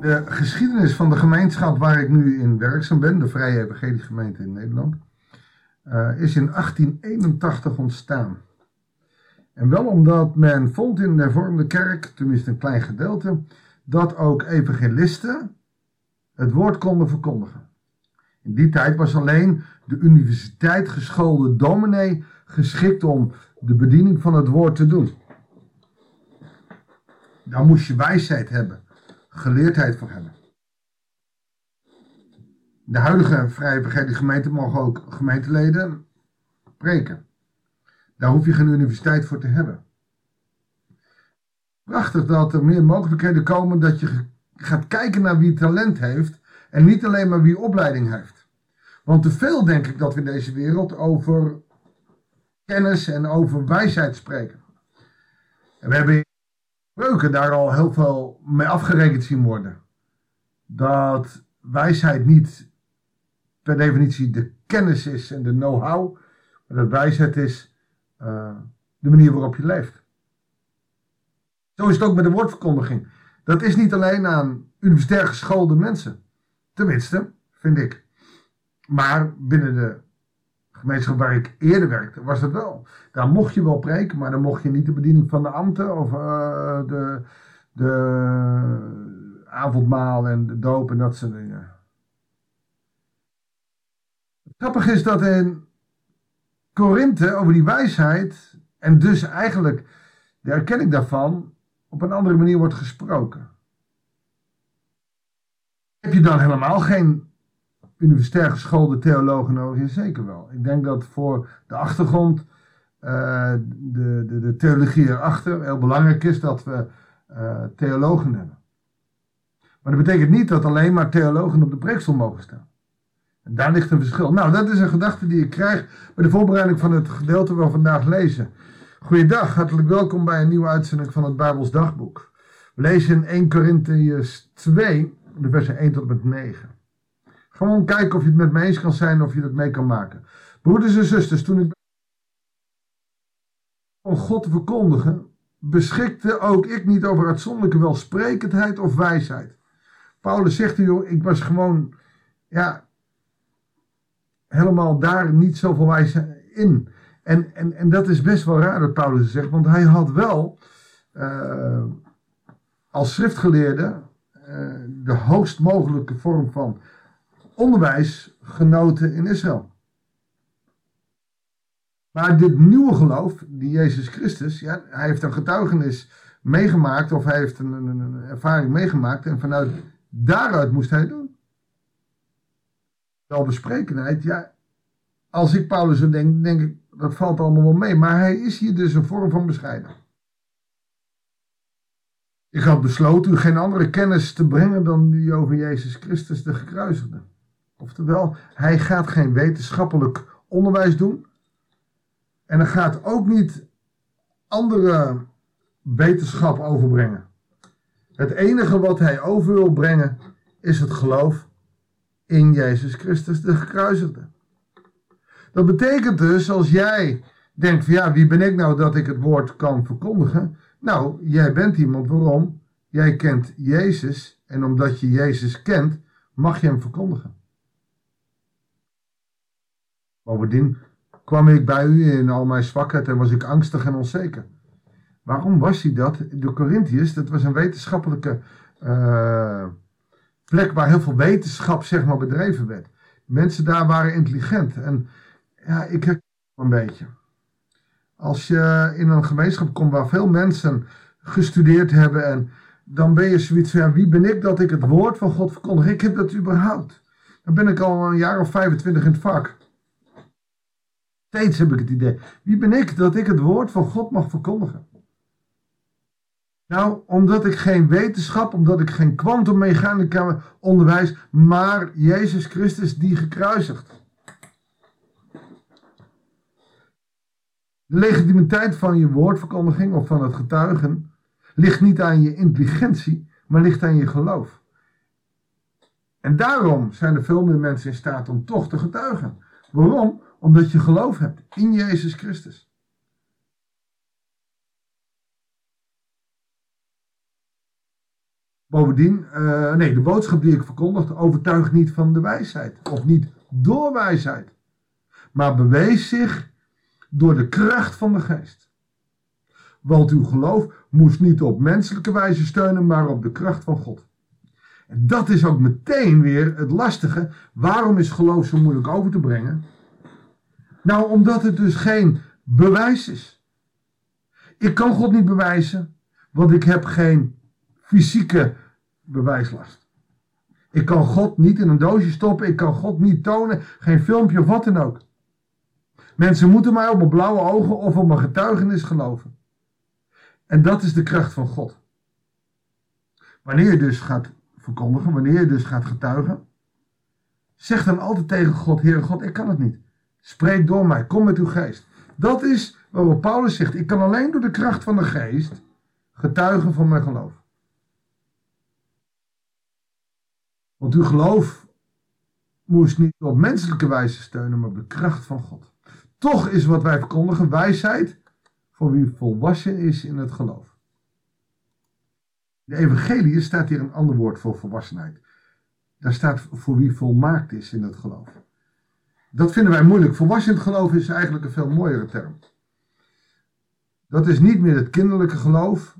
De geschiedenis van de gemeenschap waar ik nu in werkzaam ben, de Vrije Evangelische Gemeente in Nederland, uh, is in 1881 ontstaan. En wel omdat men vond in de hervormde kerk, tenminste een klein gedeelte, dat ook evangelisten het woord konden verkondigen. In die tijd was alleen de universiteit geschoolde dominee geschikt om de bediening van het woord te doen. Daar moest je wijsheid hebben, geleerdheid voor hebben. De huidige Vrije Evangelische gemeente mogen ook gemeenteleden preken. Daar hoef je geen universiteit voor te hebben. Prachtig dat er meer mogelijkheden komen dat je gaat kijken naar wie talent heeft en niet alleen maar wie opleiding heeft. Want te veel denk ik dat we in deze wereld over kennis en over wijsheid spreken. En we hebben spreuken daar al heel veel mee afgerekend zien worden. Dat wijsheid niet per definitie de kennis is en de know-how, maar dat wijsheid is uh, de manier waarop je leeft. Zo is het ook met de woordverkondiging. Dat is niet alleen aan universitair geschoolde mensen. Tenminste, vind ik. Maar binnen de gemeenschap waar ik eerder werkte, was dat wel. Daar mocht je wel preken, maar dan mocht je niet de bediening van de ambten of uh, de, de avondmaal en de doop en dat soort dingen. Het grappige is dat in Korinthe over die wijsheid en dus eigenlijk de erkenning daarvan op een andere manier wordt gesproken. Heb je dan helemaal geen universitair geschoolde theologen nodig? zeker wel. Ik denk dat voor de achtergrond, uh, de, de, de theologie erachter, heel belangrijk is dat we uh, theologen hebben. Maar dat betekent niet dat alleen maar theologen op de preekstoel mogen staan. En daar ligt een verschil. Nou, dat is een gedachte die ik krijg bij de voorbereiding van het gedeelte waar we vandaag lezen. Goeiedag, hartelijk welkom bij een nieuwe uitzending van het Bijbels Dagboek. We lezen in 1 Korintiërs 2, de versen 1 tot en met 9. Gewoon kijken of je het met me eens kan zijn of je het mee kan maken. Broeders en zusters, toen ik om God te verkondigen, beschikte ook ik niet over uitzonderlijke welsprekendheid of wijsheid. Paulus zegt joh, ik was gewoon, ja, helemaal daar niet zoveel wijsheid in. En, en, en dat is best wel raar dat Paulus zegt, want hij had wel uh, als schriftgeleerde uh, de hoogst mogelijke vorm van onderwijs genoten in Israël. Maar dit nieuwe geloof, die Jezus Christus, ja, hij heeft een getuigenis meegemaakt of hij heeft een, een, een ervaring meegemaakt en vanuit daaruit moest hij doen. Welbesprekenheid, ja, als ik Paulus zo denk, denk ik, dat valt allemaal wel mee. Maar hij is hier dus een vorm van bescheiden. Ik had besloten u geen andere kennis te brengen dan die over Jezus Christus de gekruisigde. Oftewel, hij gaat geen wetenschappelijk onderwijs doen. En hij gaat ook niet andere wetenschap overbrengen. Het enige wat hij over wil brengen is het geloof in Jezus Christus de gekruisigde. Dat betekent dus, als jij denkt van ja, wie ben ik nou dat ik het woord kan verkondigen? Nou, jij bent iemand waarom? Jij kent Jezus en omdat je Jezus kent, mag je hem verkondigen. Bovendien kwam ik bij u in al mijn zwakheid en was ik angstig en onzeker. Waarom was hij dat? De Corinthiërs, dat was een wetenschappelijke uh, plek waar heel veel wetenschap zeg maar, bedreven werd. Mensen daar waren intelligent. En ja, ik herken een beetje. Als je in een gemeenschap komt waar veel mensen gestudeerd hebben en dan ben je zoiets van, wie ben ik dat ik het woord van God verkondig? Ik heb dat überhaupt. Dan ben ik al een jaar of 25 in het vak. Steeds heb ik het idee. Wie ben ik dat ik het woord van God mag verkondigen? Nou, omdat ik geen wetenschap, omdat ik geen kwantummechanica onderwijs, maar Jezus Christus die gekruisigd. De legitimiteit van je woordverkondiging of van het getuigen ligt niet aan je intelligentie, maar ligt aan je geloof. En daarom zijn er veel meer mensen in staat om toch te getuigen. Waarom? Omdat je geloof hebt in Jezus Christus. Bovendien, uh, nee, de boodschap die ik verkondigde overtuigt niet van de wijsheid. Of niet door wijsheid. Maar bewees zich door de kracht van de geest. Want uw geloof moest niet op menselijke wijze steunen, maar op de kracht van God. En dat is ook meteen weer het lastige. Waarom is geloof zo moeilijk over te brengen? Nou, omdat het dus geen bewijs is. Ik kan God niet bewijzen, want ik heb geen fysieke bewijslast. Ik kan God niet in een doosje stoppen, ik kan God niet tonen, geen filmpje of wat dan ook. Mensen moeten mij op mijn blauwe ogen of op mijn getuigenis geloven. En dat is de kracht van God. Wanneer je dus gaat verkondigen, wanneer je dus gaat getuigen, zeg dan altijd tegen God, Heere God, ik kan het niet. Spreek door mij, kom met uw geest. Dat is waarop Paulus zegt, ik kan alleen door de kracht van de geest getuigen van mijn geloof. Want uw geloof moest niet op menselijke wijze steunen, maar op de kracht van God. Toch is wat wij verkondigen wijsheid voor wie volwassen is in het geloof. In de evangelie staat hier een ander woord voor volwassenheid. Daar staat voor wie volmaakt is in het geloof. Dat vinden wij moeilijk. Volwassen geloof is eigenlijk een veel mooiere term. Dat is niet meer het kinderlijke geloof.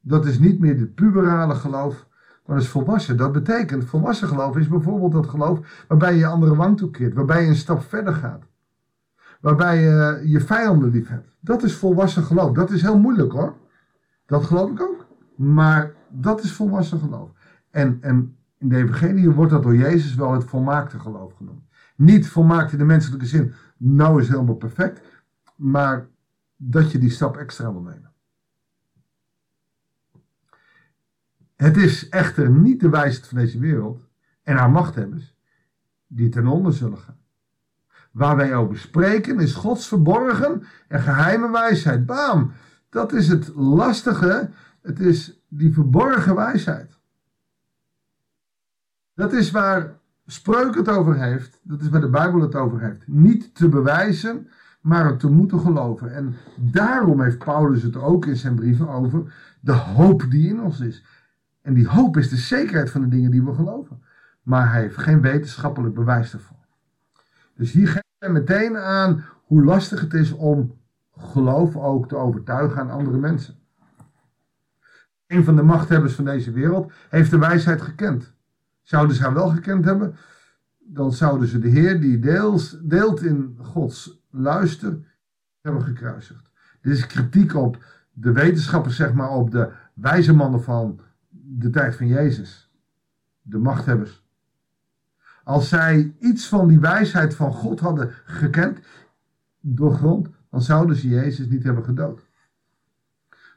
Dat is niet meer het puberale geloof. Maar dat is volwassen. Dat betekent, volwassen geloof is bijvoorbeeld dat geloof waarbij je je andere wang toekeert. Waarbij je een stap verder gaat. Waarbij je je vijanden lief hebt. Dat is volwassen geloof. Dat is heel moeilijk hoor. Dat geloof ik ook. Maar dat is volwassen geloof. En, en in de evangelie wordt dat door Jezus wel het volmaakte geloof genoemd. Niet volmaakt in de menselijke zin, nou is helemaal perfect. Maar dat je die stap extra wil nemen. Het is echter niet de wijsheid van deze wereld en haar machthebbers die ten onder zullen gaan. Waar wij over spreken is Gods verborgen en geheime wijsheid. Bam! Dat is het lastige. Het is die verborgen wijsheid. Dat is waar Spreuk het over heeft. Dat is waar de Bijbel het over heeft. Niet te bewijzen, maar het te moeten geloven. En daarom heeft Paulus het ook in zijn brieven over de hoop die in ons is. En die hoop is de zekerheid van de dingen die we geloven. Maar hij heeft geen wetenschappelijk bewijs daarvoor. Dus hier geeft hij meteen aan hoe lastig het is om geloof ook te overtuigen aan andere mensen. Een van de machthebbers van deze wereld heeft de wijsheid gekend. Zouden ze haar wel gekend hebben, dan zouden ze de Heer die deels, deelt in Gods luister hebben gekruisigd. Dit is kritiek op de wetenschappers, zeg maar, op de wijze mannen van de tijd van Jezus. De machthebbers. Als zij iets van die wijsheid van God hadden gekend, doorgrond, dan zouden ze Jezus niet hebben gedood.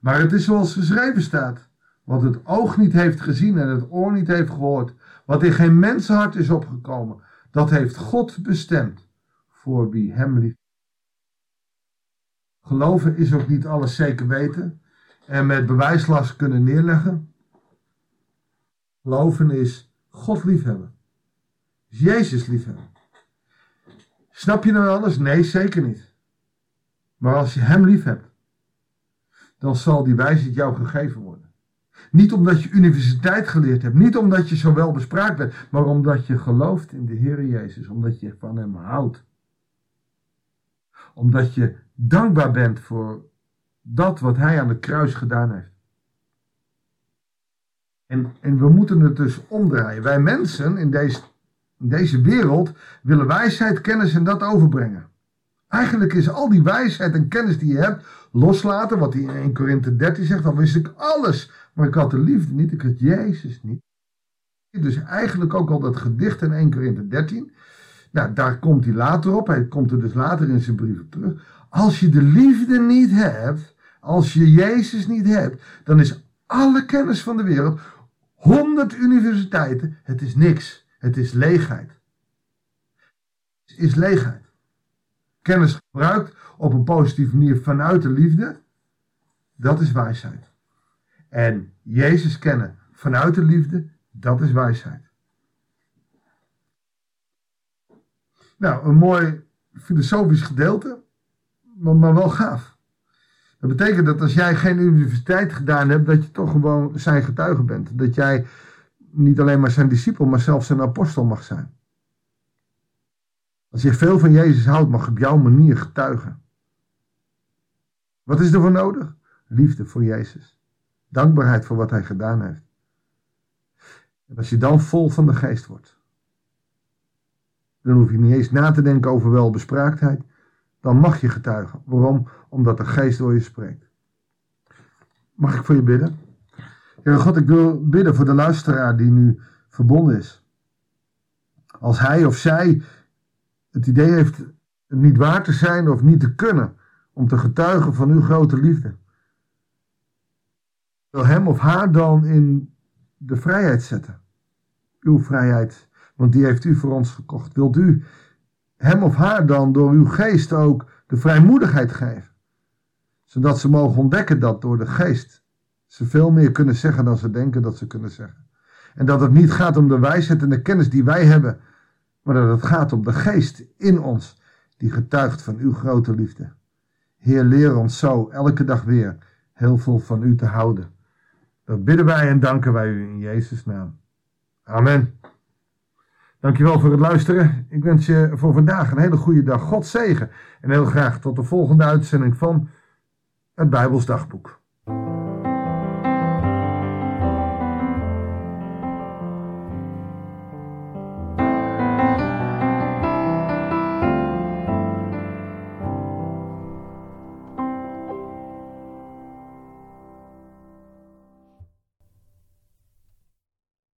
Maar het is zoals geschreven staat. Wat het oog niet heeft gezien en het oor niet heeft gehoord. Wat in geen mensenhart is opgekomen. Dat heeft God bestemd voor wie hem lief. Geloven is ook niet alles zeker weten en met bewijslast kunnen neerleggen. Geloven is God liefhebben. Is Jezus liefhebben. Snap je nou alles? Nee, zeker niet. Maar als je hem lief hebt, dan zal die wijsheid jou gegeven worden. Niet omdat je universiteit geleerd hebt, niet omdat je zo wel bespraakt bent, maar omdat je gelooft in de Heer Jezus, omdat je van Hem houdt. Omdat je dankbaar bent voor dat wat Hij aan het kruis gedaan heeft. En, en we moeten het dus omdraaien. Wij mensen in deze, in deze wereld willen wijsheid, kennis en dat overbrengen. Eigenlijk is al die wijsheid en kennis die je hebt, loslaten, wat hij in 1 Korinthe 13 zegt, dan wist ik alles. Maar ik had de liefde niet, ik had Jezus niet. Dus eigenlijk ook al dat gedicht in 1 Korinthe 13. Nou, daar komt hij later op. Hij komt er dus later in zijn brieven terug. Als je de liefde niet hebt, als je Jezus niet hebt, dan is alle kennis van de wereld, 100 universiteiten, het is niks. Het is leegheid. Het is leegheid. Kennis gebruikt op een positieve manier vanuit de liefde, dat is wijsheid. En Jezus kennen vanuit de liefde, dat is wijsheid. Nou, een mooi filosofisch gedeelte, maar, maar wel gaaf. Dat betekent dat als jij geen universiteit gedaan hebt, dat je toch gewoon zijn getuige bent. Dat jij niet alleen maar zijn discipel, maar zelfs zijn apostel mag zijn. Als je veel van Jezus houdt, mag op jouw manier getuigen. Wat is er voor nodig? Liefde voor Jezus. Dankbaarheid voor wat hij gedaan heeft. En als je dan vol van de geest wordt, dan hoef je niet eens na te denken over welbespraaktheid. Dan mag je getuigen. Waarom? Omdat de geest door je spreekt. Mag ik voor je bidden? Heer God, ik wil bidden voor de luisteraar die nu verbonden is. Als hij of zij het idee heeft niet waar te zijn of niet te kunnen om te getuigen van uw grote liefde. Wil hem of haar dan in de vrijheid zetten. Uw vrijheid, want die heeft u voor ons gekocht. Wilt u hem of haar dan door uw geest ook de vrijmoedigheid geven? Zodat ze mogen ontdekken dat door de geest ze veel meer kunnen zeggen dan ze denken dat ze kunnen zeggen. En dat het niet gaat om de wijsheid en de kennis die wij hebben, maar dat het gaat om de geest in ons die getuigt van uw grote liefde. Heer, leer ons zo elke dag weer heel veel van u te houden. Dat bidden wij en danken wij u in Jezus' naam. Amen. Dankjewel voor het luisteren. Ik wens je voor vandaag een hele goede dag. God zegen. En heel graag tot de volgende uitzending van het Bijbels Dagboek.